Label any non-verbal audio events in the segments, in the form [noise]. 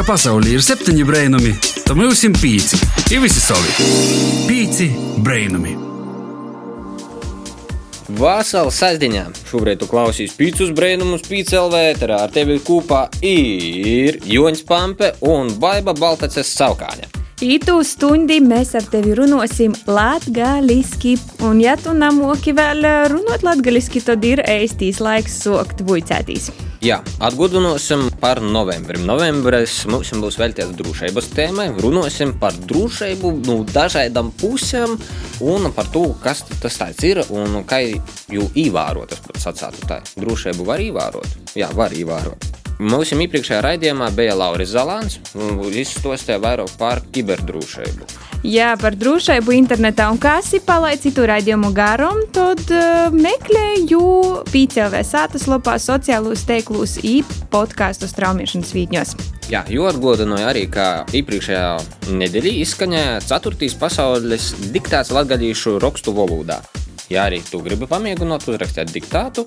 ka pasaulē ir septiņi brainami, tad mums ir pieci. Ir visi savi. Pieci brainami. Vasarā sasdiņā šobrīd tu klausies pīcis brīnumus, pīcis LV. Ar tevi kopā ir Joņš Pampe un Baiva Baltaces Saukāņa. Ītū stundi mēs ar tevi runāsim latgaliski, un ja tu namoki vēl runāt latgaliski, tad ir ēstīs laiks sokt vuicētīs. Jā, atgādināsim par novembrim. Novembris mums būs veltīts drošības tēmai. Runāsim par drošību nu, dažādām pusēm un par to, kas tas ir un kā jau ievērot. Es pat sacītu, tā drošību var ievērot. Jā, var ievērot. Mūsu iepriekšējā raidījumā bija Lauris Zalants, un viņš izstāstīja vairāk par kiberdrošību. Jā, par drošību internetā un kā sipalai citu raidījumu garam, tad uh, meklēju PCLV sātas lapā sociālos teiklus i podkāstu straumiešanas vītņos. Jā, jo atgādināju arī, ka iepriekšējā nedēļā izskanēja 4. pasaules diktāts latgadījušu rakstu valodā. Ja arī tu gribi pamēģināt uzrakstīt diktātu,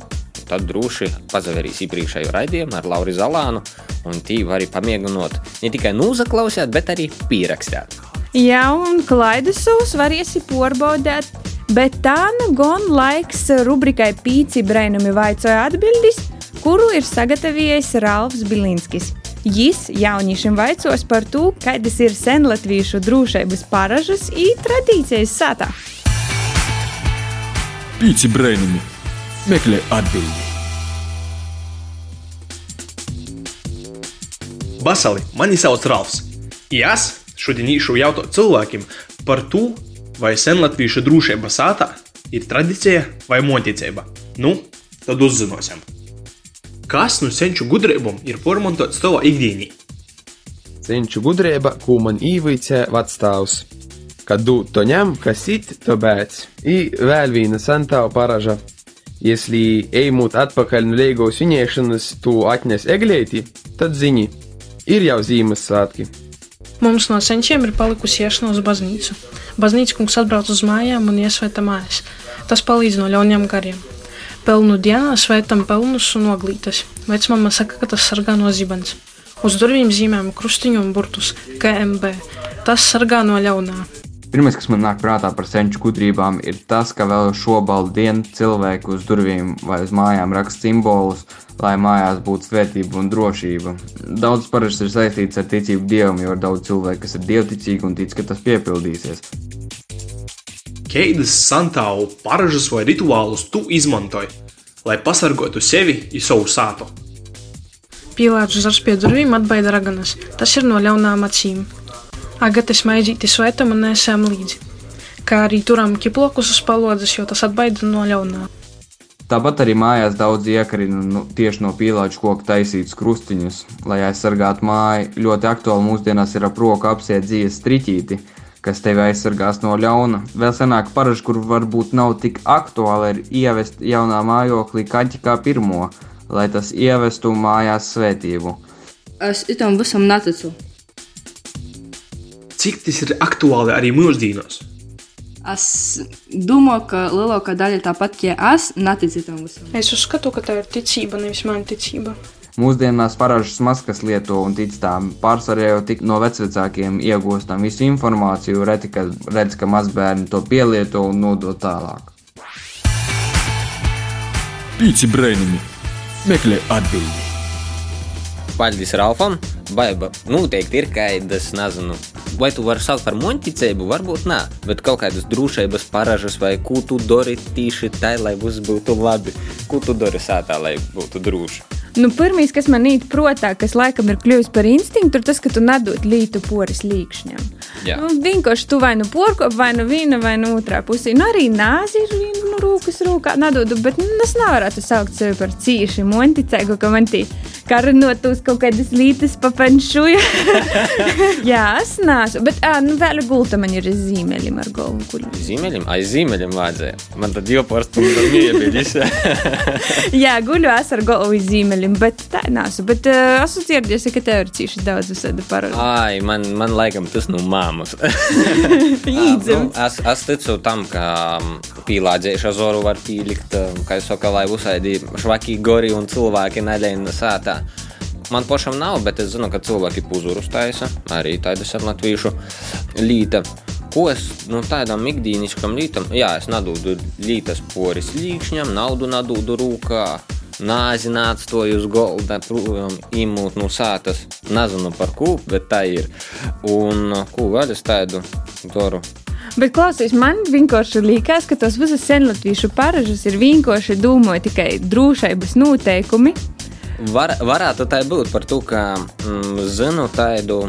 tad droši pazavērīs iepriekšējo raidījumu ar Lauru Zalānu, un tī var arī pamēģināt ne tikai noklausīt, bet arī pierakstīt. Jā, un klaidusūs varēsi porbaudēt, bet tā nu gan laiks rubrikai Pīci Brainami vaicoja atbildis, kuru ir sagatavījis Ralfs Bilinskis. Jis jauniešiem vaicos par to, kādas ir senlatviešu drošības paražas un tradīcijas sātā. Pīci Brainami meklē atbildi. Basali, mani sauc Ralfs. Es šodien īšu jautāt cilvēkiem par to, vai senlatviešu drošība sātā ir tradīcija vai monticība. Nu, tad uzzināsim. Kas no senču gudrībām ir pormontots tavā ikdienā? Senču gudrība, ko man īvīcē vecstāvs. Kad dūt to ņem, kas it, to bēc. I vēl viena sentāva paraža Если ejot atpakaļ no Liegos viņiešanas, tu atnes eglēti, tad zini, ir jau Ziemassvētki. Mums no senčiem ir palikusi iešana uz baznīcu. Baznīca kungs atbrauc uz mājām un iesvēta mājas. Tas palīdz no ļauniem gariem. Pelnu dienā svētam pelnus un oglītes. Vecmama saka, ka tas sargā no zibens. Uz durvīm zīmējam krustiņu un burtus KMB. Tas sargā no ļaunā. Pirmais, kas man nāk prātā par senču gudrībām, ir tas, ka vēl dienu cilvēki uz durvīm vai uz mājām raksta simbolus, lai mājās būtu svētība un drošība. Daudz parasti ir saistīts ar ticību dievam, jo ir daudz cilvēku, kas ir dievticīgi un tic, ka tas piepildīsies. Kādas santālu paražas vai rituālus tu izmantoji, lai pasargātu sevi un savu sātu? Pīlārs zars pie durvīm atbaida raganas. Tas ir no ļaunām acīm. Agates maizīti svētam un nesam līdzi, kā arī turam ķiplokus uz palodzes, jo tas atbaida no ļaunā. Tāpat arī mājās daudz iekarina nu, tieši no pīlāču koka taisītus krustiņus, lai aizsargātu māju. Ļoti aktuāli mūsdienās ir ap roku apsiet dzīves striķīti, kas tevi aizsargās no ļauna. Vēl senāk paraži, kur varbūt nav tik aktuāli, ir ievest jaunā mājoklī kaķi kā pirmo, lai tas ievestu mājās svētību. Es itam visam neticu cik tas ir aktuāli arī mūsdienās? Es domāju, ka lielākā daļa tāpat kā es, netic tam visam. Es uzskatu, ka tā ir ticība, nevis mana ticība. Mūsdienās paražas maskas lieto un tic tām. Pārsvarā jau tik no vecākiem iegūstam visu informāciju, reti, ka redz, ka mazbērni to pielieto un nodod tālāk. Pīci brainami meklē atbildi. Paldies Ralfam! Vai noteikti ir kādas, nezinu, vai tu vari saukt par monticību, varbūt nē, bet kaut kādas drošības paražas vai ko tu dari tīši tā, lai viss būtu labi. Ko tu dari sātā, lai būtu droši? Nu, Pirmais, kas man nīt prātā, kas laikam ir kļuvis par instinktu, ir tas, ka tu nedod lītu poris līkšņiem. Nu, vienkārši tu vai nu porkop, vai nu viena, vai nu otrā pusē. Nu, arī nāzi ir nu, rūkas rūkā nedodu, bet nu, es nevarētu saukt sevi par cīši monticēgu, ka man tī karnot uz kaut kādas lītas papenšuja. [laughs] Jā, es nāsu, bet ā, nu, vēl gulta man ir zīmeļim ar galvu. Kur... Zīmeļim? Aiz zīmeļim vajadzēja. Man tad joporst un miebiļis. [laughs] Jā, guļu es ar galvu zīmeļim ceļiem, bet tā nesu. Bet uh, esmu dzirdējis, ka tev ir cīši daudz visādi parādi. Ai, man, man laikam tas no māmas. nu, [laughs] [laughs] es, es ticu tam, ka um, pīlādzēšu zoru var pīlikt, um, kā jau saka, lai uzsaidī švaki gori un cilvēki neļēna sātā. man pašam nav, bet es zinu, ka cilvēki puzurus taisa arī tādas ar latviešu līta. Ko es nu, tādam ikdienišķam lītam, jā, es nadūdu lītas poris līkšņam, naudu nadūdu rūkā, nāzināts to uz golda, prom, imūt no sātas. Nezinu par ko, bet tā ir. Un ko vēl es tādu daru? Bet klausies, man vienkārši liekas, ka tos visas senlatviešu paražas ir vienkārši domāti tikai drošības noteikumi. Var, varētu tā būt par to, ka mm, zinu tādu,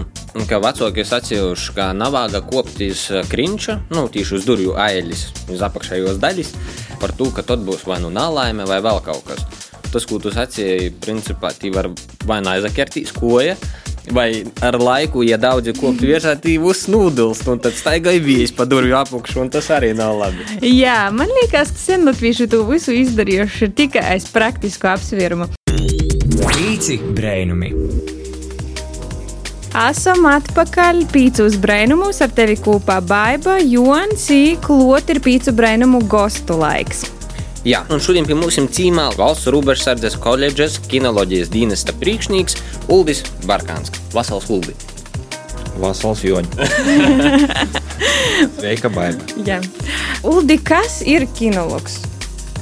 ka vecāki sacījuši, ka navāga koptīs krinča, nu, tieši uz durvju ailis, uz apakšējos daļas, par to, ka tad būs vai nu nalaime vai vēl kaut kas. Tas, ko tu sacīji, principā, tī var vai nu aizakertīs koja, Vai ar laiku, ja daudzi koptu [laughs] viešā, tīvus nūdus, un tad staigāja vīzis pa durvju apakšu, un tas arī nav labi. Jā, man liekas, ka senlatvieši to visu izdarījuši tikai aiz praktisku apsvērumu. Pīci brēnumi. Esam atpakaļ pīcūs brēnumus ar tevi kopā Baiba, Jons, Klot ir pīcu brēnumu gostu laiks. Jā, un šodien pie mums ir cīmā valsts robežsardzes koledžas kinoloģijas dienesta priekšnieks Uldis Barkāns. Vasals Uldi! Vasals Joņa! [laughs] Sveika, Baiba! Jā. Uldi, kas ir kinologs?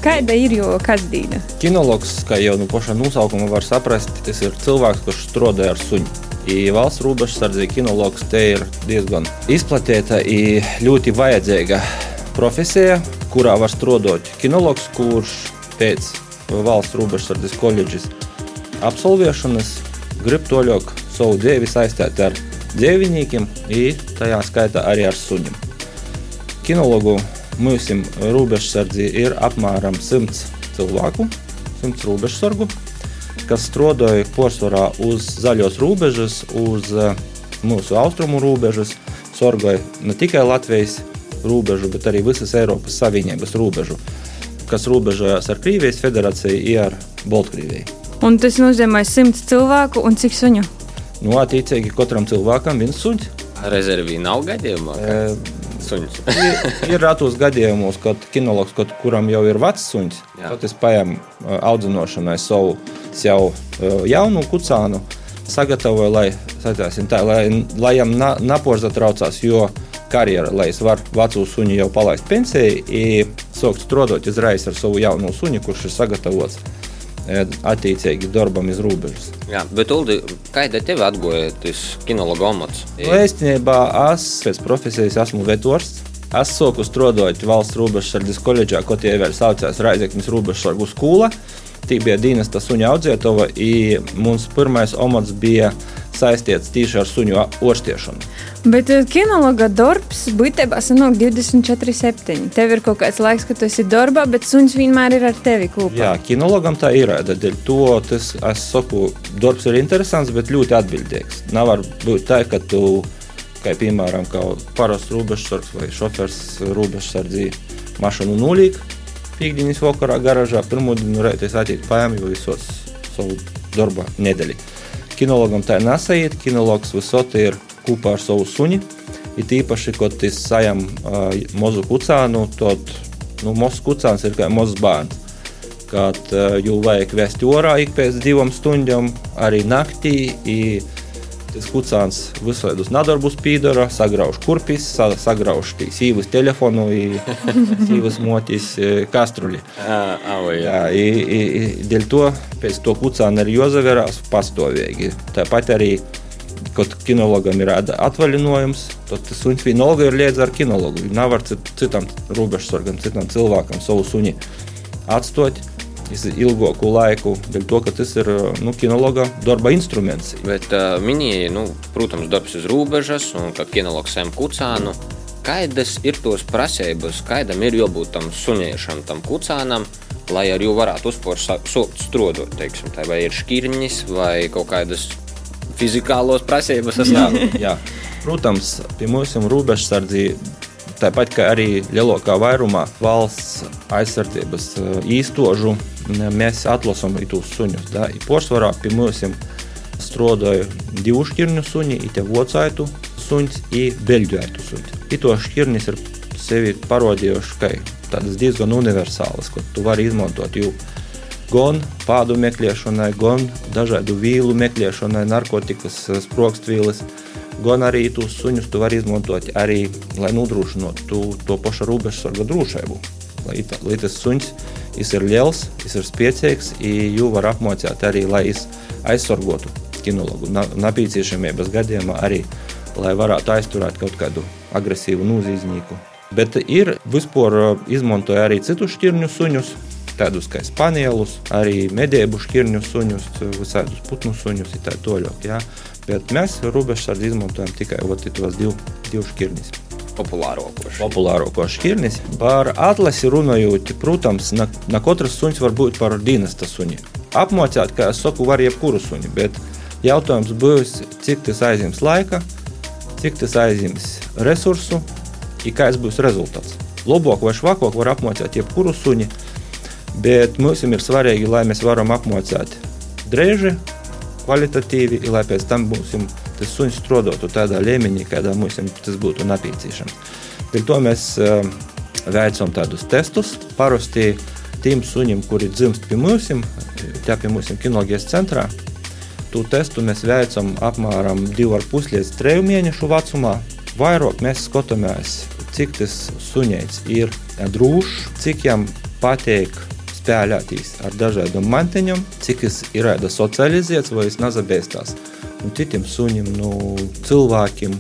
Kāda ir jo kasdīna? Kinologs, kā jau no paša nosaukuma var saprast, tas ir cilvēks, kurš strādā ar suņu. I valsts robežsardze kinologs te ir diezgan izplatīta un ļoti vajadzīga profesija, kurā var strādāt kinologs, kurš pēc valsts robežsardzes koledžas absolvēšanas grib toļok savu dzīvi saistīt ar dzīvniekiem, un tajā skaitā arī ar suņiem. Kinologu mūsu robežsardzi ir apmēram 100 cilvēku, 100 robežsargu, kas strādāja porcelānā uz zaļos robežas, uz mūsu austrumu robežas, sorgoja ne tikai Latvijas robežu, bet arī visas Eiropas Savienības robežu, kas robežojas ar Krievijas federāciju un ar Baltkrieviju. Un tas nozīmē 100 cilvēku un cik suņu? Nu, attiecīgi katram cilvēkam viens suņš. Rezervī nav gadījumā. E, suņus. [laughs] ir, ir ratos gadījumos, kad kinologs, kad, kuram jau ir vecs suns, tad es paņemu audzināšanai savu jau jaunu kucānu, sagatavoju, lai, satāsim, tā, lai, lai viņam na, naporza traucās, jo karjera, lai es varu vecu suņu jau palaist pensijai, un sākt strādāt uzreiz ar savu jaunu suņu, kurš ir sagatavots attiecīgi darbam iz robežas. Jā, bet Uldi, kāda tev atgoja tas kinologa amats? Nu, īstenībā es pēc profesijas esmu vetors. Es sāku strādāt valsts robežsardzes koledžā, ko tie vēl saucās Raizeknis robežsargu skola. Tī bija dienesta suņa audzētava, un mums pirmais omats bija saistīts tieši ar suņu orstiešanu. Bet eh, kinologa darbs būtībā sanāk 24-7. Tev ir kaut kāds laiks, kad tu esi darbā, bet suns vienmēr ir ar tevi kopā. Jā, kinologam tā ir. Dēļ to tas, es saku, darbs ir interesants, bet ļoti atbildīgs. Nav būt tā, ka tu, kā piemēram, kā parasts robežsargs vai šofers robežsardzī mašīnu nulīt, piekdienas vakarā garažā, pirmdienu reizes atīt pājām, jo visos savu darba nedēļu. Kinologam tā nesaiet, kinologs visot ir kopā ar savu suni. Ir īpaši, kad tas sajam uh, mazu kucānu, tad nu, mazs kucāns ir kā mazs bērns. Kad uh, jau vajag vest orā ik pēc divām stundām, arī naktī. I, Tas kucāns visādus nadarbus pīdara, sagrauž kurpis, sa, sagrauž sīvas telefonu, [laughs] sīvas motis kastruli. Jā, i, i, dēļ to pēc to kucāna ir jāzaverās pastāvīgi. Tāpat arī kad kinologam ir atvaļinājums, tad tas suns vienalga ir liedz ar kinologu. Nav ar citam robežsargam, citam cilvēkam savu suni atstāt ilgāku laiku, dēļ to, ka tas ir nu, kinologa darba instruments. Bet uh, minēja, nu, protams, darbs uz robežas un ka kinologs saim kucānu. Kādas ir tos prasības, kādam ir jābūt tam suniešam, tam kucānam, lai ar viņu varētu uzspērt strādāt, teiksim, tā vai ir šķirņas vai kaut kādas fizikālos prasības. [laughs] jā, jā. Protams, pie mums ir robežsardzība. Tāpat kā arī lielākā vairumā valsts aizsardzības īstožu, mēs atlasām tos suņus. Porcelānā pie mums strādāja divu šķirņu suņi, ir vocaitu suņs un beļģētu suņs. To šķirnis ir sevi parodījuši kā tādas diezgan universālas, ko tu vari izmantot. Jo gan pādu meklēšanai, gan dažādu vīlu meklēšanai, narkotikas, sprokstvīles. Gan arī tos suņus tu vari izmantot arī, lai nodrošinātu to, pašu robežsarga drošību. Lai, tā, lai tas suns ir liels, ir spēcīgs, jau var apmācīt arī, lai aizsargātu kinologu nepieciešamības gadījumā arī, lai varētu aizturēt kaut kādu agresīvu nozīmīgu. Bet ir vispār izmantoja arī citus šķirņu suņus, tādus kā spanielus, arī medību šķirņu suņus, visādus putnu suņus, tā toļok. Ja? Bet mēs robežsardzi izmantojam tikai tos div, divus šķirņus. Populārākos. Populārākos šķirnis. Par atlasi runājot, protams, ne, ne katrs suns var būt par dienesta suni. Apmācīt, kā es saku, var jebkuru suni, bet jautājums būs, cik tas aizņems laika, cik tas aizņems resursu, un kāds būs rezultāts. Labāk vai švakāk var apmācīt jebkuru suni, bet mums ir svarīgi, lai mēs varam apmācīt drēži, kvalitatīvi, lai pēc tam būsim tas suns strādātu tādā līmenī, kādā mums tas būtu nepieciešams. Pēc to mēs uh, veicam tādus testus. Parasti tiem suņiem, kuri dzimst pie mums, tā pie mums kinoloģijas centrā, to testu mēs veicam apmēram 2,5 līdz 3 mēnešu vecumā. Vairāk mēs skatāmies, cik tas suņēns ir drošs, cik jam patīk spēlēties ar dažādiem mantiņiem, cik tas ir socializēts vai nezabēstās nu, citiem suņiem, nu, cilvēkiem,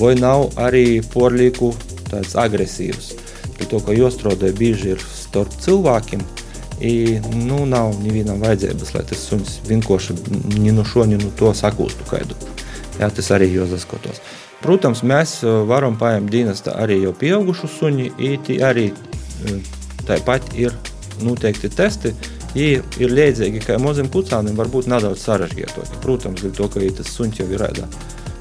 vai nav arī porlīku tāds agresīvs. Pie to, ka jostrādē bieži ir starp cilvēkiem, I, nu, nav nevienam vajadzības, lai tas suns vienkārši ni no šo, ni no to sakūstu kaidu. Jā, tas arī jāsaskatās. Protams, mēs e, varam paņemt dienestā arī jau pieaugušu suņi, īti arī e, tāpat ir noteikti testi, Ja ir līdzīgi kā mazam pucānam, varbūt nedaudz sarežģītāk. Protams, to, ka tas suns jau ir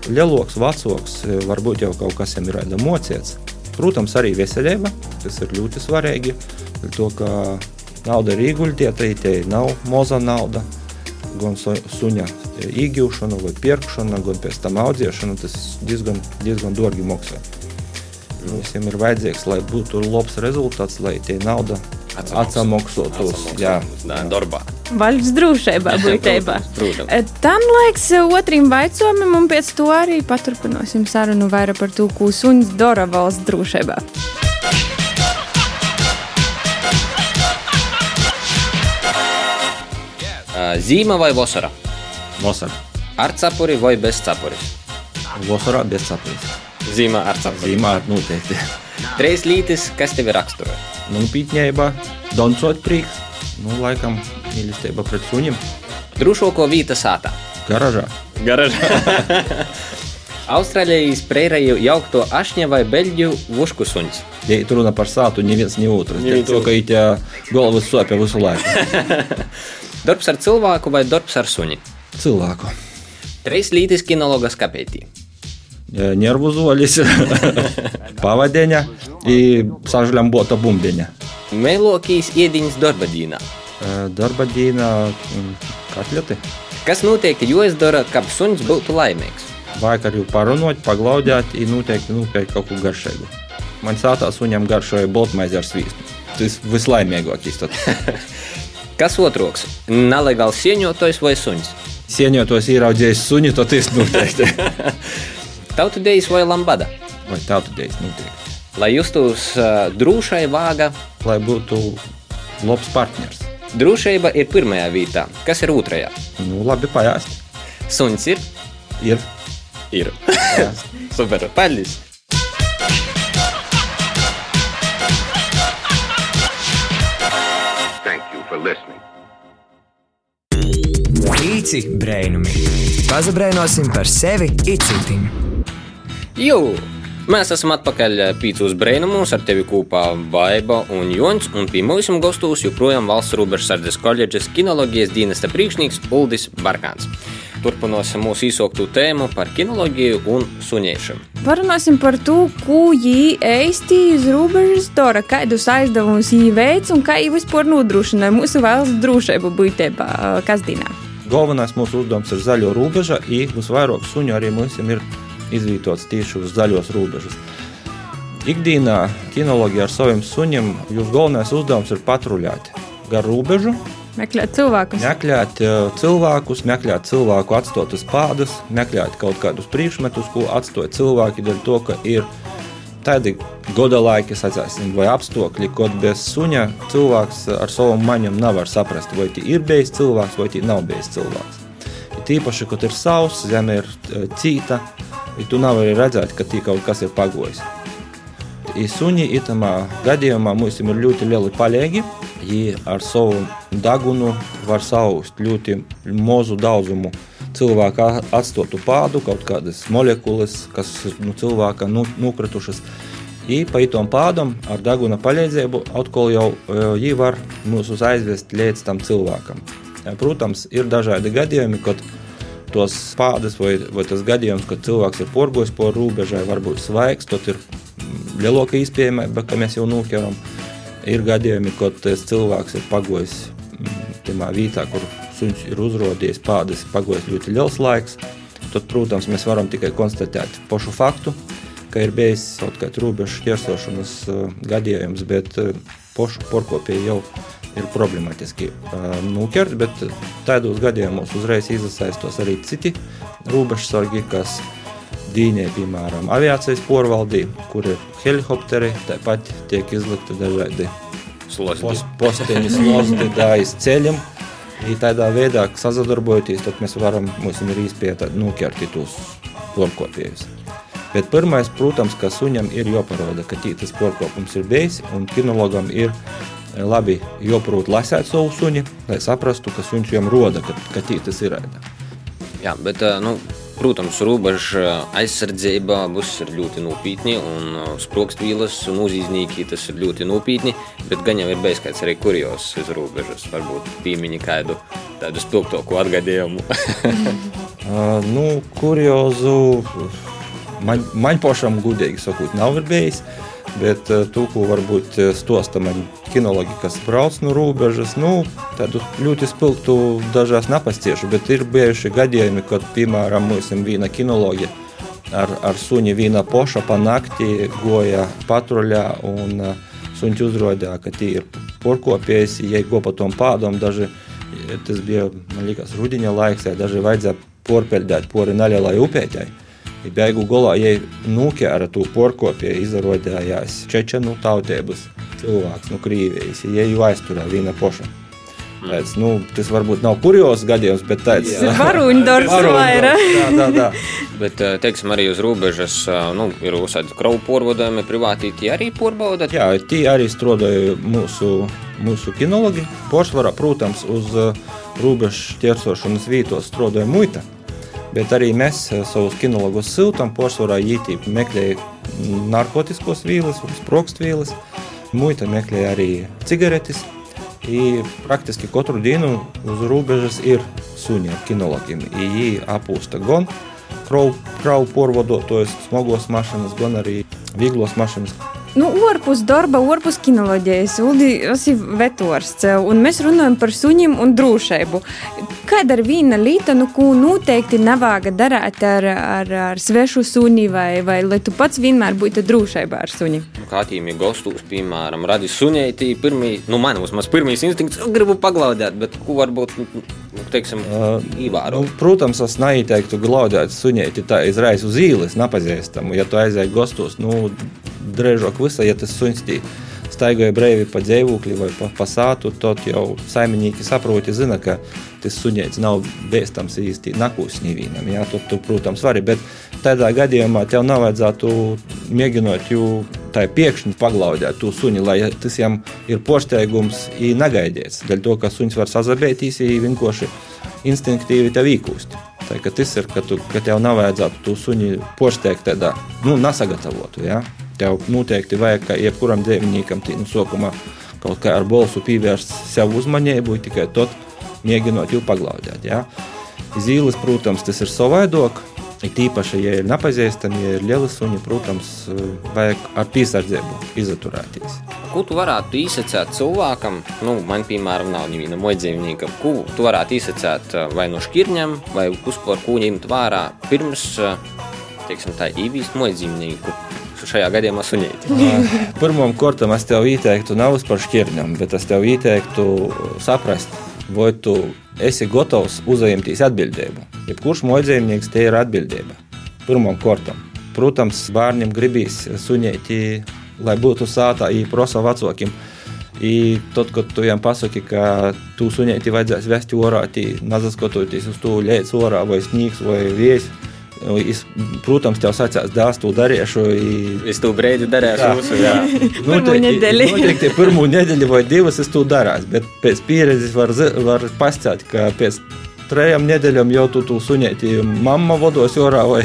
lieloks, vecāks, varbūt jau kaut kas ir mocīts. Protams, arī veselība, tas ir ļoti svarīgi. To, ka nauda ir ieguldīta, tā nav maza nauda. Gan suņa iegūšana, vai pirkšana, gan pēc tam audzēšana, tas diezgan, diezgan dārgi maksā. Visiem ir vajadzīgs, lai būtu labs rezultāts, lai tie nauda atsamaksotos. Jā, darbā. Vaļas drošībā, [laughs] būtībā. Tam laiks otram vaicojumam, un pēc to arī paturpināsim sarunu vairāk par to, ko suns dara valsts drošībā. Zīma vai vasara? Vasara. Ar cepuri vai bez cepuri? Vasarā bez cepuris. Zīmā ar cepuri. Zīmā ar noteikti. [laughs] Trīs lītis, kas tevi raksturo? Nu, pītņēba, doncot prieks, nu, laikam, mīlestība pret suņiem. Drošāko vīta sātā. Garažā. Garažā. [laughs] Austrālijas prēraju jaukto ašņa vai beļģu vušku suņus. Ja tur runa par sātu, neviens ne otrs. Neviens to, ka it galvas sopja visu laiku. [laughs] darbs ar cilvēku vai darbs ar suņi? Cilvēku. Trīs lītis kinologas kapētī. Nervu zolis, pavadeņa un sažļambota bumbiņa. Mēlokīs iediņas darba dīnā. Darba dīnā katleti. Kas noteikti jāizdara, kad suns būtu laimīgs? Vakar jau parunot, paglaudēt, un noteikti nopērkt kaut ko garšīgu. Man sātā suņam garšoja boltmaize ar svīstu. Tas vislaimīgākais. Kas otrs? Nelegāls sieņotājs vai suns? Sieņotājs ieraudzījis suņu, tad tas noteikti. Tautu dejas vai lambada? Vai tautu dejas noteikti. Lai justos uh, drošai vāga. Lai būtu labs partners. Drošība ir pirmajā vietā. Kas ir otrajā? Nu, labi, pajāst. Suns ir? Ir. Ir. [laughs] Super, paldies! Pīci brainumi. Pazabrainosim par sevi itcitim. Jū! Mēs esam atpakaļ pīcūs brēnumus ar tevi kopā Baiba un Jons, un pie mums gastos joprojām valsts robežsardzes koledžas kinoloģijas dienesta priekšnieks Uldis Barkāns. Turpināsim mūsu īsoktu tēmu par kinoloģiju un suņēšanu. Parunāsim par to, ko viņi īsti uz robežas dara, kādus aizdevumus viņi veic un kā viņi vispār nodrošina mūsu valsts drošību būtībā kasdienā. Galvenais mūsu uzdevums ir zaļo robeža, un visvairāk suņu arī mums ir izvietots tieši uz zaļos robežas. Ikdienā kinoloģija ar saviem suņiem, jūsu galvenais uzdevums ir patruļēt gar robežu, Meklēt cilvēkus. Meklēt uh, cilvēkus, meklēt cilvēku atstotas pādas, meklēt kaut kādus priekšmetus, ko atstoja cilvēki, dēļ to, ka ir tādi gada laiki, sacāsim, vai apstākļi, kad bez suņa cilvēks ar savu maņam nevar saprast, vai tie ir bijis cilvēks vai tie nav bijis cilvēks. Tīpaši, kad ir sauss, zeme ir cīta, ja tu nevari redzēt, ka tī kaut kas ir pagojis. I suņi itamā gadījumā mums ir ļoti lieli palīgi. Viņi ar savu degunu var saust ļoti mazu daudzumu cilvēka atstotu pādu, kaut kādas molekulas, kas nu, cilvēka nu, nukritušas. I pa itom pādam ar deguna palīdzību atkal jau viņi var mūs aizvest līdz tam cilvēkam. Protams, ir dažādi gadījumi, kad tos pādas vai, vai tas gadījums, kad cilvēks ir porgojis po robežai, varbūt svaigs, tad ir lielāka iespējamība, ka mēs jau noķeram. Ir gadījumi, kad cilvēks ir pagojis mm, tajā vietā, kur suns ir uzrādījis pādas, pagojis ļoti liels laiks. Tad, protams, mēs varam tikai konstatēt pašu faktu, ka ir bijis kaut kāds robežu ķersošanas uh, gadījums, bet uh, pašu porkopēji jau ir problemātiski uh, nokert, bet tādos gadījumos uzreiz iesaistos arī citi robežsargi, kas dīņai, piemēram, aviācijas porvaldī, kur ir helikopteri, tāpat tiek izlikti dažādi Slozdi. posteņi, slozdi, dājas ceļam. I tādā veidā, sadarbojoties, tad mēs varam, mums ir iespēja nokert tos porkopējus. Bet pirmais, protams, ka suņam ir jāparāda, ka tas porkopums ir bijis, un kinologam ir labi jāprot lasēt savu suņi, lai saprastu, ka suņš viņam roda, ka, ka tas ir. Jā, bet, nu, Protams, robeža aizsardzība būs ļoti nopietni, un sprāgstvīlas un uzīznīki tas ir ļoti nopietni. Bet gan jau ir bijis kāds arī kurjos uz robežas, varbūt piemiņi kādu tādu spilgtāku atgadījumu. [laughs] uh, nu, kurjozu man, man pašam gudīgi sakot, nav bijis. Uh, to, ko varbūt stosta man kinologi, kas brauc no robežas, nu, tādu ļoti spilgtu dažās napastiešu, bet ir bijuši gadījumi, kad, piemēram, mums ir viena kinoloģija ar, ar suņi viena poša pa nakti goja patruļā un uh, suņš uzrodīja, ka tie ir porkopējs, ja go pa tom pādom, daži, tas bija, man liekas, rudiņa laiks, ja daži vajadzēja porpeļdēt pori nelielai upēķai. I beigu galā, ja nūkēra to porkopie, izrādījās čečenu tautības cilvēks no Krīvijas, ja jau aizturēja viena poša. Tāds, nu, tas varbūt nav kurjos gadījums, bet tāds ir varoņdarbs [laughs] vairāk. Jā, tā, tā. [laughs] Bet, teiksim, arī uz robežas nu, ir uzsākti kravu porvadojumi, privātī tie arī porbaudāt. Jā, tie arī strādāja mūsu, mūsu kinologi. Poršvarā, protams, uz robežas ķersošanas vītos strādāja muita. Bet arī mēs savus kinologus siltam, porcelāna īstenībā meklējām narkotikos vīles, sprogstvīles, muita meklēja arī cigaretes. I praktiski katru dienu uz robežas ir suņi ar kinologiem. Viņi apūsta gan kravu, kravu porvadotojus, smagos mašīnas, gan arī vieglos mašīnas. Nu, orpus darba, orpus kinoloģijas, Uldi, tas ir vetors, un mēs runājam par suņiem un drošību. Kāda ir viena lieta, nu, ko noteikti nevāga darīt ar, ar, ar svešu suni, vai, vai lai tu pats vienmēr būtu drošībā ar suni? Kā tīmī gostos, piemēram, radi suņēti, pirmī, nu, man vismaz pirmīs instinkts, gribu paglaudēt, bet ko varbūt, nu, teiksim, uh, īvāro? Nu, protams, es neieteiktu glaudēt suņēti tā izrais uz īles, nepazīstamu, ja tu aizēji gostos, nu, drēžāk visa, ja tas suns staigāja brīvi pa dzīvokli vai pa, pa sātu, tad jau saimnieki saproti, zina, ka tas suņēts nav bēstams īsti nakūs nevienam. Jā, tu, tu, protams, vari, bet tādā gadījumā tev nav vajadzētu mēģināt jū tā piekšņi paglaudēt to suni, lai tas jam ir posteigums i negaidīts. Dēļ to, ka suns var sazabētīs, i vienkārši instinktīvi tev īkūst. Tā, ka tas ir, ka, tu, ka tev nav vajadzētu to suni posteigt tādā, nu, nesagatavotu, jā. Ja? Tev noteikti vajag, ka jebkuram dzīvniekam nu, sākumā kaut kā ar balsu pievērst sev uzmanību, tikai tad mēģinot jau paglaudēt. Ja? Zīles, protams, tas ir savādāk. Ir tīpaši, ja ir nepazīstami, ja ir lieli suņi, protams, vajag ar piesardzību izturēties. Ko tu varētu izsacīt cilvēkam, nu, man, piemēram, nav neviena mojdzīvnieka, ko tu varētu izsacīt vai no šķirņiem, vai uzpār ko ņemt vērā pirms, teiksim tā, īvīst mojdzīvnieku šajā gadījumā sunīti? [laughs] Pirmām kārtām es tev ieteiktu nav par šķirņiem, bet es tev ieteiktu saprast, vai tu esi gatavs uzņemties atbildību. Jebkurš mojdzīvnieks te ir atbildība. Pirmam kārtam. Protams, bērniem gribīs suņēti, lai būtu sātā, īprosa vecākiem. I tad, kad tu viņam pasaki, ka tu suņēti vajadzēs vest orā, nezaskatoties uz to lietas orā, vai sniegs, vai viesi, Es, protams, tev sacās, dāvāts, to darīšu. Es to brīdi darīšu, mūsu nedēļu. Noteikti pirmo nedēļu vai divas es to darīšu, bet pēc pieredzes var, var pastāstīt, ka pēc trejām nedēļām jau tu to suņēti mamma vados orā vai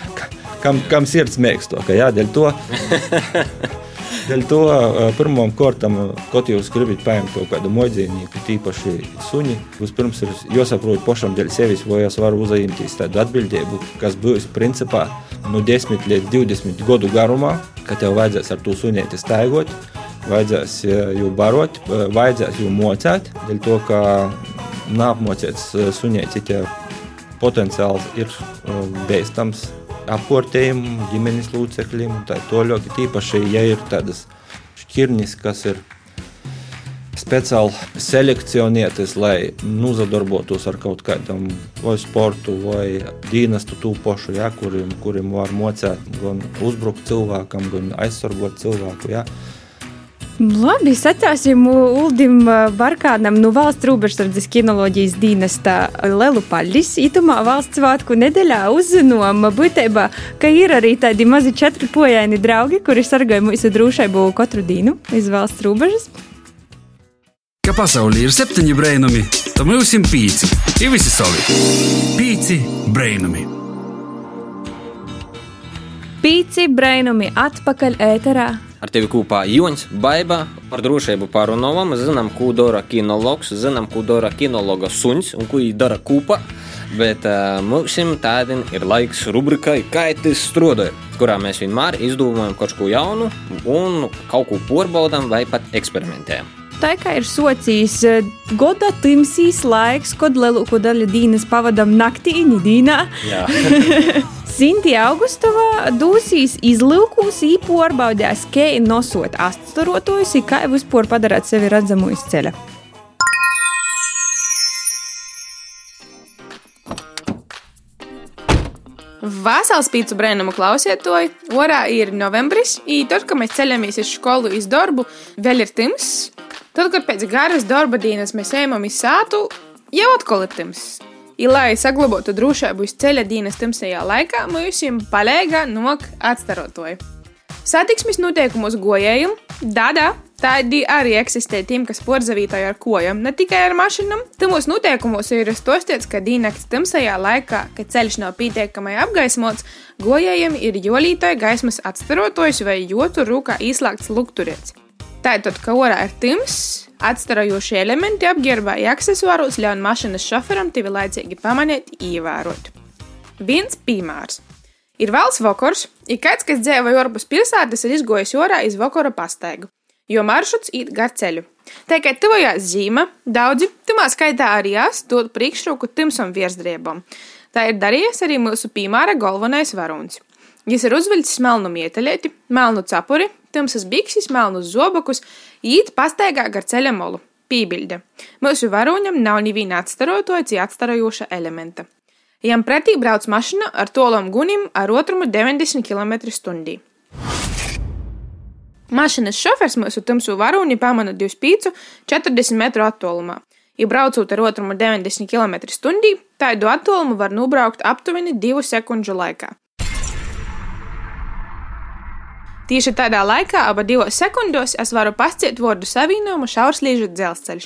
[laughs] kam, kam sirds mēgsto, ka jā, dēļ to. [laughs] Dēļ to pirmām kārtām, kad jūs gribat paņemt kaut kādu mojdzīvnieku, tīpaši suņi, vispirms ir jāsaprot pašam dēļ sevis, vai es varu uzņemties tādu atbildību, kas būs principā no 10 līdz 20 gadu garumā, ka tev vajadzēs ar to suņieti staigot, vajadzēs jau barot, vajadzēs jau mocēt, dēļ to, ka neapmocēts suņieti potenciāls ir bēstams apkārtējiem, ģimenes locekļiem un tā tālāk. Tīpaši, ja ir tādas šķirnes, kas ir speciāli selekcionētas, lai nozadarbotos ar kaut kādam vai sportu vai dienestu tūpošu, ja, kuriem, kuriem var mocēt gan uzbrukt cilvēkam, gan aizsargot cilvēku. Ja. Labi, sacāsim Uldim Barkānam no valsts robežsardzes kinoloģijas dienesta Lelu Paļģis. Itumā valsts svētku nedēļā uzzinām būtībā, ka ir arī tādi mazi četri pojaini draugi, kuri sargāja mūsu drošību katru dienu iz valsts robežas. Ka pasaulē ir septiņi brainami, tad mums ir pīci, ir visi savi. Pīci brainami. Pīci brainami atpakaļ ēterā Ar tevi kopā Joņš, Baiba par drošību pārunāvam. Zinām, ko dara kinologs, zinām, ko dara kinologa suns un ko viņi dara kopā. Bet uh, mums tādien ir laiks rubrikai Kaitis strādāja, kurā mēs vienmēr izdomājam kaut ko jaunu un kaut ko porbaudām vai pat eksperimentējam. Tā kā ir socijas gada timsīs laiks, kad lielāko daļu dienas pavadām naktī, Nidīnā. [laughs] Sinti Augustovā dūsīs izlūkūs īporbaudēs, kā nosot aststarotojus, kā vispār padarāt sevi redzamu iz ceļa. Vasals pīcu brēnumu klausiet to. Orā ir novembris, un tad, kad mēs ceļamies uz skolu, iz darbu, vēl ir tims. Tad, kad pēc garas darba dienas mēs ejam uz sātu, jau atkal ir tims. I, lai saglabātu drošību uz ceļa dienas tamsajā laikā, mums jums palīdzīga nok atstarotoja. Satiksmes noteikumos gojējiem, dada, tādi arī eksistē tiem, kas porzavītāji ar kojām, ne tikai ar mašīnām. Tamos noteikumos ir stosties, ka diennakts tamsajā laikā, kad ceļš nav pietiekamai apgaismots, gojējiem ir jolītāji gaismas atstarotojs vai jotu rūkā īslēgts lukturēts. Tātad, ka orā ir tims, atstarojošie elementi apģērbā ja aksesuārus ļauj mašīnas šoferam tevi laicīgi pamanīt, ievērot. Viens piemērs. Ir valsts vakars, ir kāds, kas dzīvo ārpus pilsētas, ir izgojis orā iz vakara pastaigu, jo maršruts iet gar ceļu. Tā kā tuvojās zīme, daudzi, tumā skaitā arī es, dod priekšroku timsam virsdriebam. Tā ir darījies arī mūsu piemēra galvenais varonis. Viņš ir uzvilcis melnu mieteļieti, melnu cepuri, tumsas bikses, melnus zobakus, īt pastaigā gar ceļa molu. Pībilde. Mūsu varoņam nav neviena atstarotoja, cik atstarojoša elementa. Jām pretī brauc mašīna ar tolam gunim ar otrumu 90 km/h. Mašīnas šofers mūsu tumsu varoni pamana 25, 40 metru attālumā. Ja braucot ar otrumu 90 km/h, tādu attālumu var nobraukt aptuveni 2 sekundžu laikā. Tieši tādā laikā, aba divos sekundos, es varu pasciet vārdu savienojumu šaurslīžu dzelzceļš.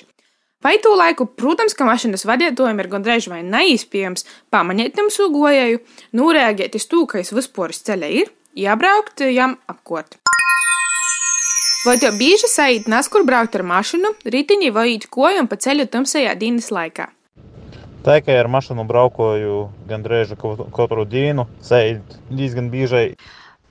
Vai to laiku, protams, ka mašīnas vadītājiem ir gandrīz vai neizpējams pamanīt tam sūgojēju, nūrēģēt uz to, ka es vispār ceļā ir, jābraukt jām apkort. Vai tev bieži sajūt nes, kur braukt ar mašīnu, riteņi vai īt kojam pa ceļu tamsajā dienas laikā? Tā kā ar mašīnu braukoju gandrīz katru dienu, sajūt diezgan bieži.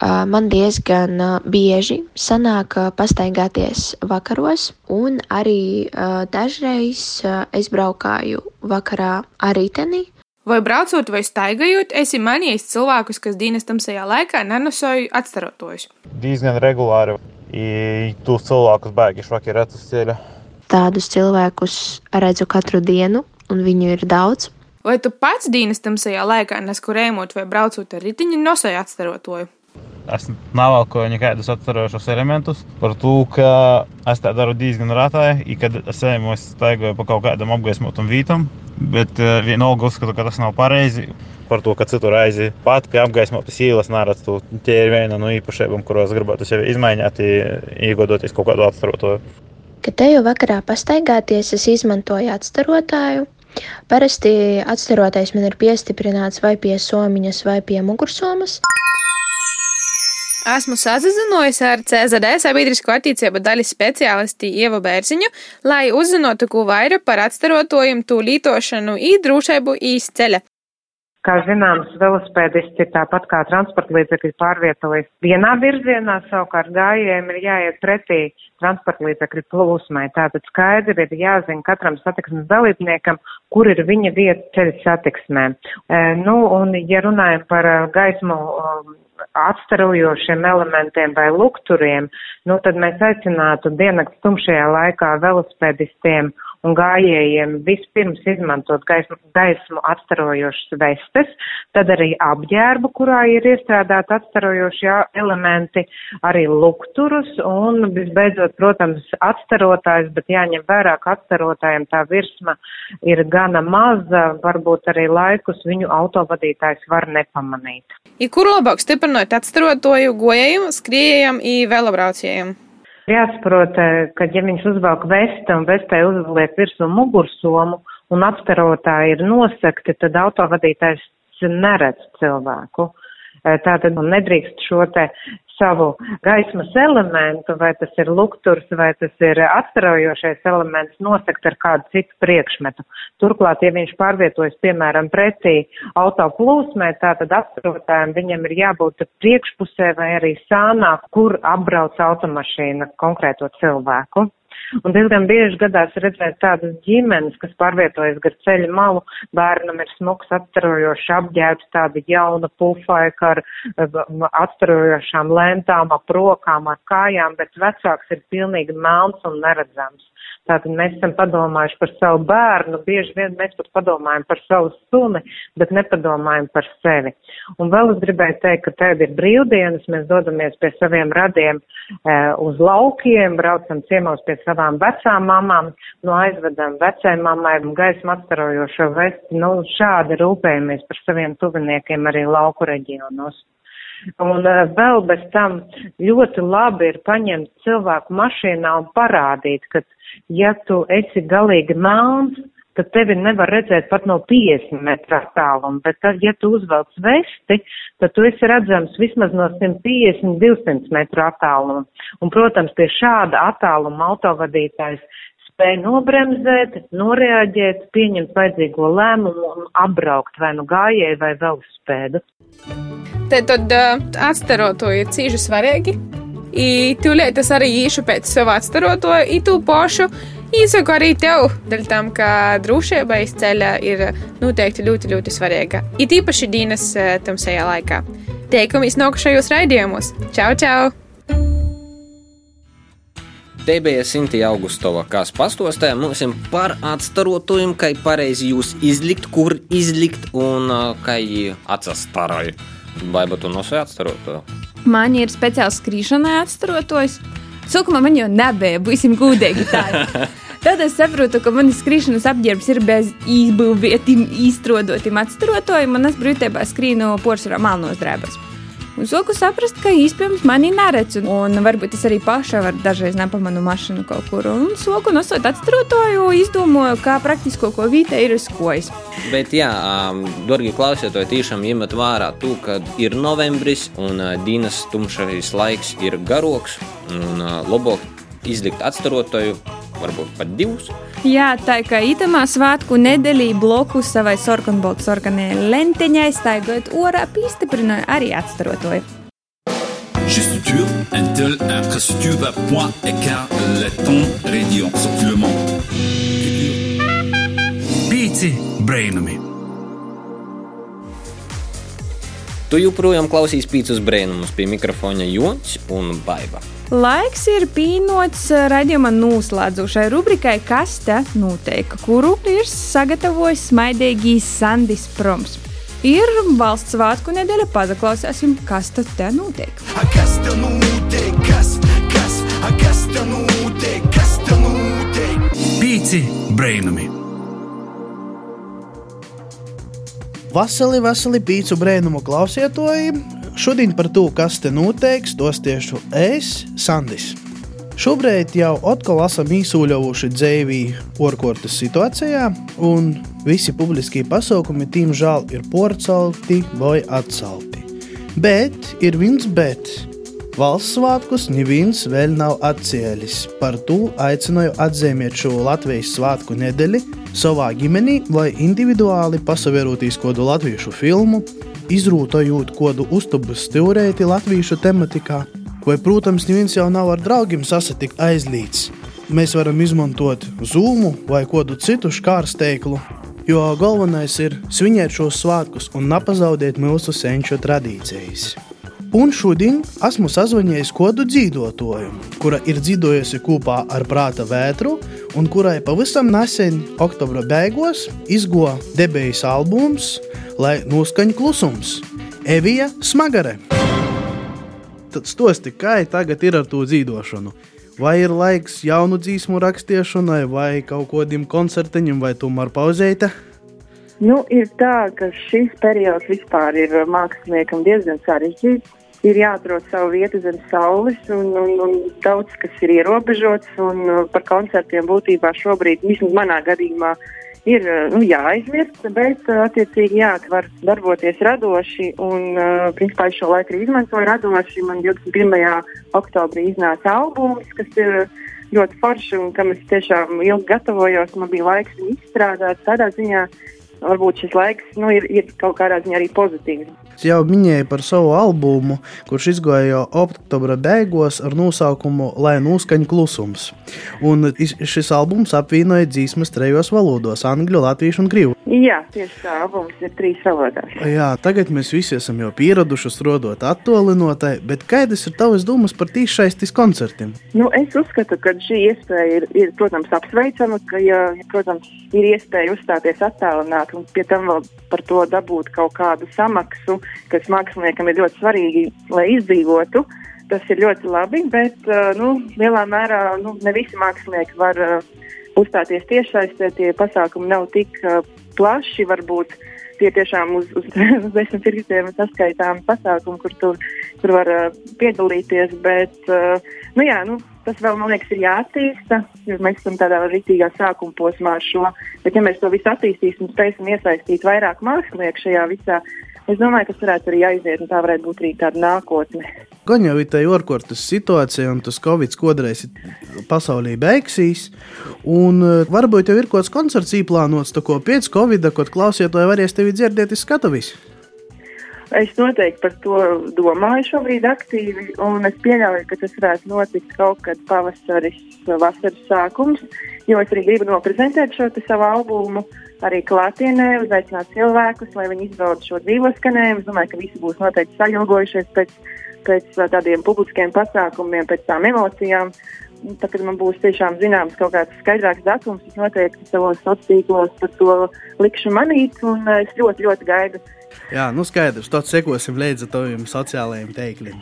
Man diezgan bieži sanāk pastaigāties vakaros, un arī dažreiz es braukāju vakarā ar riteni. Vai braucot vai staigājot, esi manījis cilvēkus, kas dienas tamsajā laikā nenosoju atstarotojus? Diezgan regulāri, ja tos cilvēkus bēgiši vakar uz ceļa. tādus cilvēkus redzu katru dienu, un viņu ir daudz. Vai tu pats dienas tamsajā laikā neskurējot vai braucot ar ritiņu nosēji atstarotoju? Es nevalkoju nekādus atcerošos elementus par to, ka es tā daru diezgan rētāji, kad es eju staigoju pa kaut kādam apgaismotam vītam, bet uh, vienalga uzskatu, ka tas nav pareizi. Par to, ka citur aizi pat pie apgaismotas ielas neredzu, tie ir viena no īpašībām, kuros gribētu sevi izmaiņot, iegodoties kaut kādu atstarotoju. Kad teju vakarā pastaigāties, es izmantoju atstarotāju. Parasti atstarotais man ir piestiprināts vai pie somiņas, vai pie mugursomas. Esmu sazinājusi ar CZD sabiedrisko attīstību daļas speciālisti Ievu Bērziņu, lai uzzinātu, ko vairāk par atstarotojumu, tū lītošanu un drošību īsceļa. Kā zināms, velosipēdisti tāpat kā transporta līdzekļi pārvietojas vienā virzienā, savukārt gājējiem ir jāiet pretī transporta līdzekļu plūsmai. Tātad skaidri ir jāzina katram satiksmes dalībniekam, kur ir viņa vieta ceļa satiksmē. E, nu, un, ja runājam par gaismu atstarojošiem elementiem vai lukturiem, nu tad mēs aicinātu diennakts tumšajā laikā velospēdistiem un gājējiem vispirms izmantot gaismu, gaismu atstarojošas vestes, tad arī apģērbu, kurā ir iestrādāti atstarojošie elementi, arī lukturus un visbeidzot, protams, atstarotājs, bet jāņem vērā, ka atstarotājiem tā virsma ir gana maza, varbūt arī laikus viņu autovadītājs var nepamanīt. I kur labāk stiprināt atstarotoju gojējiem, skriejiem un velobraucējiem? Jāsaprot, ka ja viņš uzvelk vesti un vestē uzliek virsū mugursomu un apstarotāji ir nosakti, tad autovadītājs neredz cilvēku. Tātad nedrīkst šo te savu gaismas elementu, vai tas ir lukturs, vai tas ir atstarojošais elements, nosakt ar kādu citu priekšmetu. Turklāt, ja viņš pārvietojas, piemēram, pretī auto plūsmē, tātad atstarotājiem viņam ir jābūt priekšpusē vai arī sānā, kur apbrauc automašīna konkrēto cilvēku. Un diezgan bieži gadās redzēt tādas ģimenes, kas pārvietojas gar ceļa malu, bērnam ir smuks atstarojošs apģērbs, tāda jauna pufaika ar atstarojošām lentām, ap rokām, ar kājām, bet vecāks ir pilnīgi melns un neredzams. Tātad mēs esam padomājuši par savu bērnu, bieži vien mēs pat padomājam par savu suni, bet nepadomājam par sevi. Un vēl es gribēju teikt, ka tagad ir brīvdienas, mēs dodamies pie saviem radiem e, uz laukiem, braucam ciemos pie savām vecām mamām, no aizvedam vecai mammai gaismu atstarojošo vesti, nu šādi rūpējamies par saviem tuviniekiem arī lauku reģionos. Un uh, vēl bez tam ļoti labi ir paņemt cilvēku mašīnā un parādīt, ka ja tu esi galīgi melns, tad tevi nevar redzēt pat no 50 metru attāluma, bet tad, ja tu uzvelc vesti, tad tu esi redzams vismaz no 150-200 metru attāluma. Un, protams, pie šāda attāluma autovadītājs spēja nobremzēt, noreaģēt, pieņemt vajadzīgo lēmumu un apbraukt vai nu gājēju vai velospēdu. Te tad uh, atstaroto ir cīži svarīgi. I tūlīt es arī īšu pēc savu atstaroto, i tu pošu. Īsaku arī tev, dēļ tam, ka drošība iz ceļa ir noteikti ļoti, ļoti svarīga. It īpaši dienas tamsajā laikā. Teikumies nākušajos raidījumos. Čau, čau! Te bija Sintīna Augustova, kas pastostēja mums par atstarotojumu, kā pareizi jūs izlikt, kur izlikt un kā atsastaroju. Vai tu nosēji atstarotoju? Man ir speciāls skrīšanai atstarotojs. Sākumā man jau nebija, būsim gudīgi tā. [laughs] Tad es saprotu, ka manas skriešanas apģērbs ir bez izbūvētiem, izstrādātiem atstarotojumiem, un es brīvībā skrīnu porcelāna melnos drēbēs. Un soku saprast, ka īstenībā mani neredz, un varbūt es arī paša varu dažreiz nepamanu mašīnu kaut kur. Un soku nosot atstrūtoju, izdomāju, kā praktisko ko vītē ir uz kojas. Bet, jā, dārgie klausītāji, tiešām ņemat vērā to, ka ir novembris un dienas tumšais laiks ir garoks un labāk izlikt atstarotoju, varbūt pat divus. Jā, tā kā itamā svētku nedēļā bloku savai sarkanbaltu sarkanai lenteņai staigājot orā pīstiprināja arī atstarotoju. Gestuture, Intel, infrastructure, point, écart, leton, radion, sortiment. Pīci brainami! Tu joprojām klausīs pīcis brēnumus pie mikrofona Jons un Baiva. Laiks ir pīnots raidījuma noslēdzošai rubrikai Kas te notiek, kuru ir sagatavojis smaidīgīs Sandis Proms. Ir valsts svētku nedēļa, paklausīsim, kas tad te notiek. Kas te notiek? Kas, kas, kas te notiek? Kas te notiek? Pīci brēnumi. Vasarī, vasarī pīcu brēnumu klausietoji. Šodien par to, kas te noteiks, tos tiešu es, Sandis. Šobrīd jau atkal esam īsūļojuši dzīvi orkortas situācijā, un visi publiskie pasākumi, diemžēl, ir porcelti vai atcelti. Bet ir viens bet. Valsts svētkus neviens vēl nav atcēlis. Par to aicināju atzīmēt šo Latvijas svētku nedēļu savā ģimenī vai individuāli pasaverotīs kādu latviešu filmu, izrūtojot kādu uztubas teorēti latviešu tematikā, vai, protams, neviens jau nav ar draugiem sasatikt aizlīdz. Mēs varam izmantot zūmu vai kādu citu škārsteiklu, jo galvenais ir svinēt šos svētkus un nepazaudēt mūsu senču tradīcijas. Un šodien esmu sazvanījis kodu dzīvotoju, kura ir dzīvojusi kopā ar prāta vētru, un kurai pavisam nesen, oktobra beigās, izgoja debijas albums, lai noskaņa klusums - Evija Smagare. Tad stosti, kā tagad ir ar to dzīvošanu. Vai ir laiks jaunu dzīsmu rakstīšanai, vai kaut kādam koncertiņam, vai tomēr pauzēta? Nu, ir tā, ka šis periods vispār ir māksliniekam diezgan sarežģīts. Ir jāatrod savu vietu zem saules, un, un, un daudz kas ir ierobežots. Un, uh, par koncertiem būtībā šobrīd, vismaz manā gadījumā, ir uh, nu, jāaizmirst, bet uh, attiecīgi jā, var darboties radoši. Un, principā, es šo laiku arī izmantoju radoši. Man 21. oktobrī iznāca albums, kas ir ļoti forši un kam es tiešām ilgi gatavojos. Man bija laiks viņu izstrādāt tādā ziņā. Varbūt šis laiks nu, ir, ir kaut kādā ziņā arī pozitīvs. Es jau minēju par savu albumu, kurš izgāja jau oktobra beigās ar nosaukumu Lai noskaņa klusums. Un šis albums apvienoja dzīsmas trejos valodos - angļu, latviešu un krievu. Jā, tieši tā, albums ir trīs valodās. Jā, tagad mēs visi esam jau pieraduši strādāt attālinātai, bet kādas ir tavas domas par tīšaistis koncertiem? Nu, es uzskatu, ka šī iespēja ir, ir protams, apsveicama, ka, ja, ja, protams, ir iespēja uzstāties attālināti un pie tam vēl par to dabūt kaut kādu samaksu, kas māksliniekam ir ļoti svarīgi, lai izdzīvotu. Tas ir ļoti labi, bet uh, nu, lielā mērā nu, ne visi mākslinieki var uh, uzstāties tiešsaistē. Tie pasākumi nav tik uh, plaši, varbūt tie tiešām uz, uz, [laughs] uz desmit pirkstiem saskaitām pasākumu, kur tur, tur var piedalīties. Bet, nu, jā, nu, tas vēl, man liekas, ir jāattīsta, jo mēs esam tādā rītīgā sākuma posmā ar šo. Bet, ja mēs to visu attīstīsim spēsim iesaistīt vairāk mākslinieku šajā visā, es domāju, tas varētu arī aiziet, un tā varētu būt arī tāda nākotne. Gan jau ir tā orkortas situācija, un tas Covid kodreiz pasaulī beigsies. Un uh, varbūt jau ir kaut kāds koncerts īplānots, tā ko pēc Covid, kad klausītāji varēs tevi dzirdēt iz skatuvis. Es noteikti par to domāju šobrīd aktīvi, un es pieļauju, ka tas varētu notikt kaut kad pavasaris, vasaras sākums, jo es arī gribu noprezentēt šo savu albumu arī klātienē, uzaicināt cilvēkus, lai viņi izbauda šo dzīvo skanējumu. Es domāju, ka visi būs noteikti sailgojušies pēc, pēc tādiem publiskiem pasākumiem, pēc tām emocijām. Tad, kad man būs tiešām zināms kaut kāds skaidrāks datums, es noteikti savos sociālos tīklos par to likšu manīt, un es ļoti, ļoti gaidu Jā, nu skaidrs, tad sekosim līdzi taviem sociālajiem teikļiem.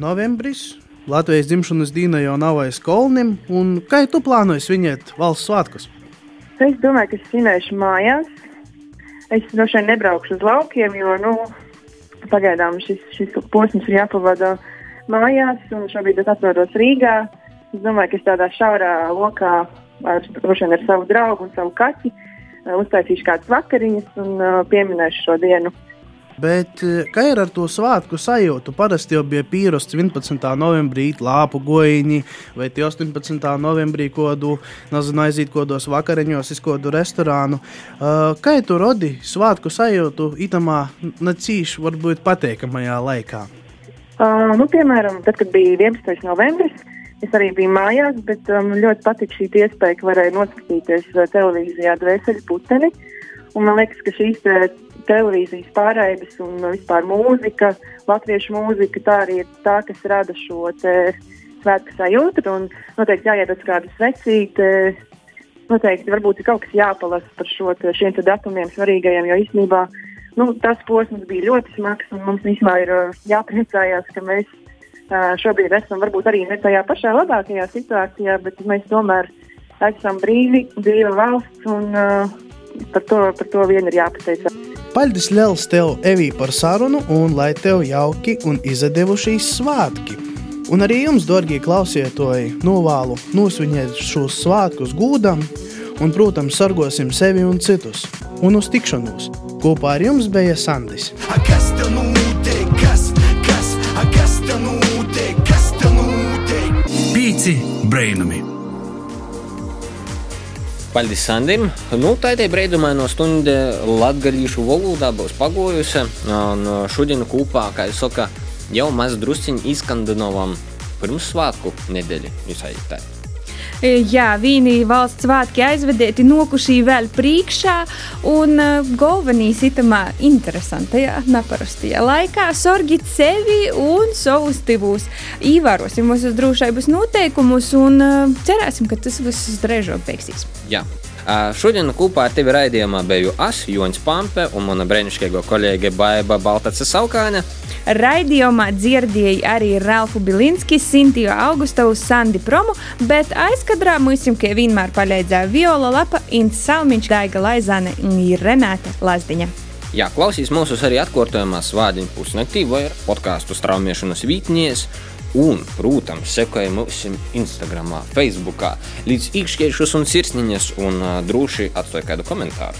Novembris, Latvijas dzimšanas diena jau nav aiz kolnim, un kā tu plānoji svinēt valsts svētkus? Es domāju, ka es svinēšu mājās. Es droši vien nebraukšu uz laukiem, jo nu, pagaidām šis, šis posms ir jāpavada mājās, un šobrīd es atrodos Rīgā. Es domāju, ka es tādā šaurā lokā ar, ar savu draugu un savu kaķi uztaisīšu kādas vakariņas un uh, pieminēšu šo dienu. Bet kā ir ar to svētku sajūtu? Parasti jau bija pierasts 11. novembrī lāpu gojiņi, vai 18. novembrī kodu, nezinu, aiziet kodos vakariņos, iz kodu restorānu. Kā tu rodi svētku sajūtu itamā nacīšu varbūt pateikamajā laikā? Uh, nu, piemēram, tad, kad bija 11. novembris, Es arī biju mājās, bet man um, ļoti patika šī iespēja, ka varēju noskatīties uh, televīzijā dvēseli puteni. Un man liekas, ka šīs te televīzijas pārraides un vispār mūzika, latviešu mūzika, tā arī ir tā, kas rada šo svētku sajūtu. Un noteikti jāiet uz kādu svecīti. Noteikti varbūt ir kaut kas jāpalasa par šo, te, šiem te datumiem svarīgajiem, jo īstenībā nu, tas posms bija ļoti smags un mums vismaz ir jāpriecājās, ka mēs uh, šobrīd esam varbūt arī ne tajā pašā labākajā situācijā, bet mēs tomēr esam brīvi, brīva valsts un par, to, par to vien ir jāpateicas. Paldies liels tev, Evī, par sarunu, un lai tev jauki un izdevušies svētki. Un arī jums, darbie klausītāji, novēlu nosvinēt šos svētkus gūdam, un, protams, sargosim sevi un citus. Un uz tikšanos! Kopā ar jums bija Sandis. A kas tev notiek? Pīci brainami! Paldies Sandim! Nu, tā ir brīdumā stunda latgadījušu valodā būs pagojusi. Un šodien kopā, kā jau saka, jau maz drusciņi izskandinovam pirmsvētku nedēļu. Jūs aiziet. Jā, vīni valsts svētki aizvedēti, nokušī vēl priekšā, un uh, galvenīs itamā interesantajā, neparastajā laikā sorgit sevi un savus tivus. Īvērosim mūsu drošības noteikumus un uh, cerēsim, ka tas viss drēžot beigsies. Jā. Šodien kopā ar tevi raidījumā biju es, Joņš Pampe un mana brīnišķīgā kolēģe Baiva Baltaca Saukāne. Raidījumā dzirdēja arī Ralfu Bilinski, Sintiju Augustovu, Sandi Promu, bet aizkadrā mums jau vienmēr palīdzēja Viola Lapa, Ints Salmiņš, Daiga Laizāne un Renāte Lazdiņa. Jā, klausīs mūsu arī atkārtojumā svādiņu pusnaktī vai podkāstu straumiešanas vītnies. Un, protams, sekojam mums Instagram, Facebook, līdz īkšķiešus un sirsniņas, un uh, droši atstāj kādu komentāru.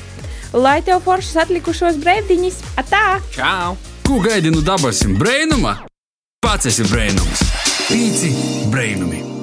Lai tev foršas atlikušos brīvdiņas, atā! Čau! Ko gaidi no dabasim brainuma? Pats esi brainums! Pīci brainumi!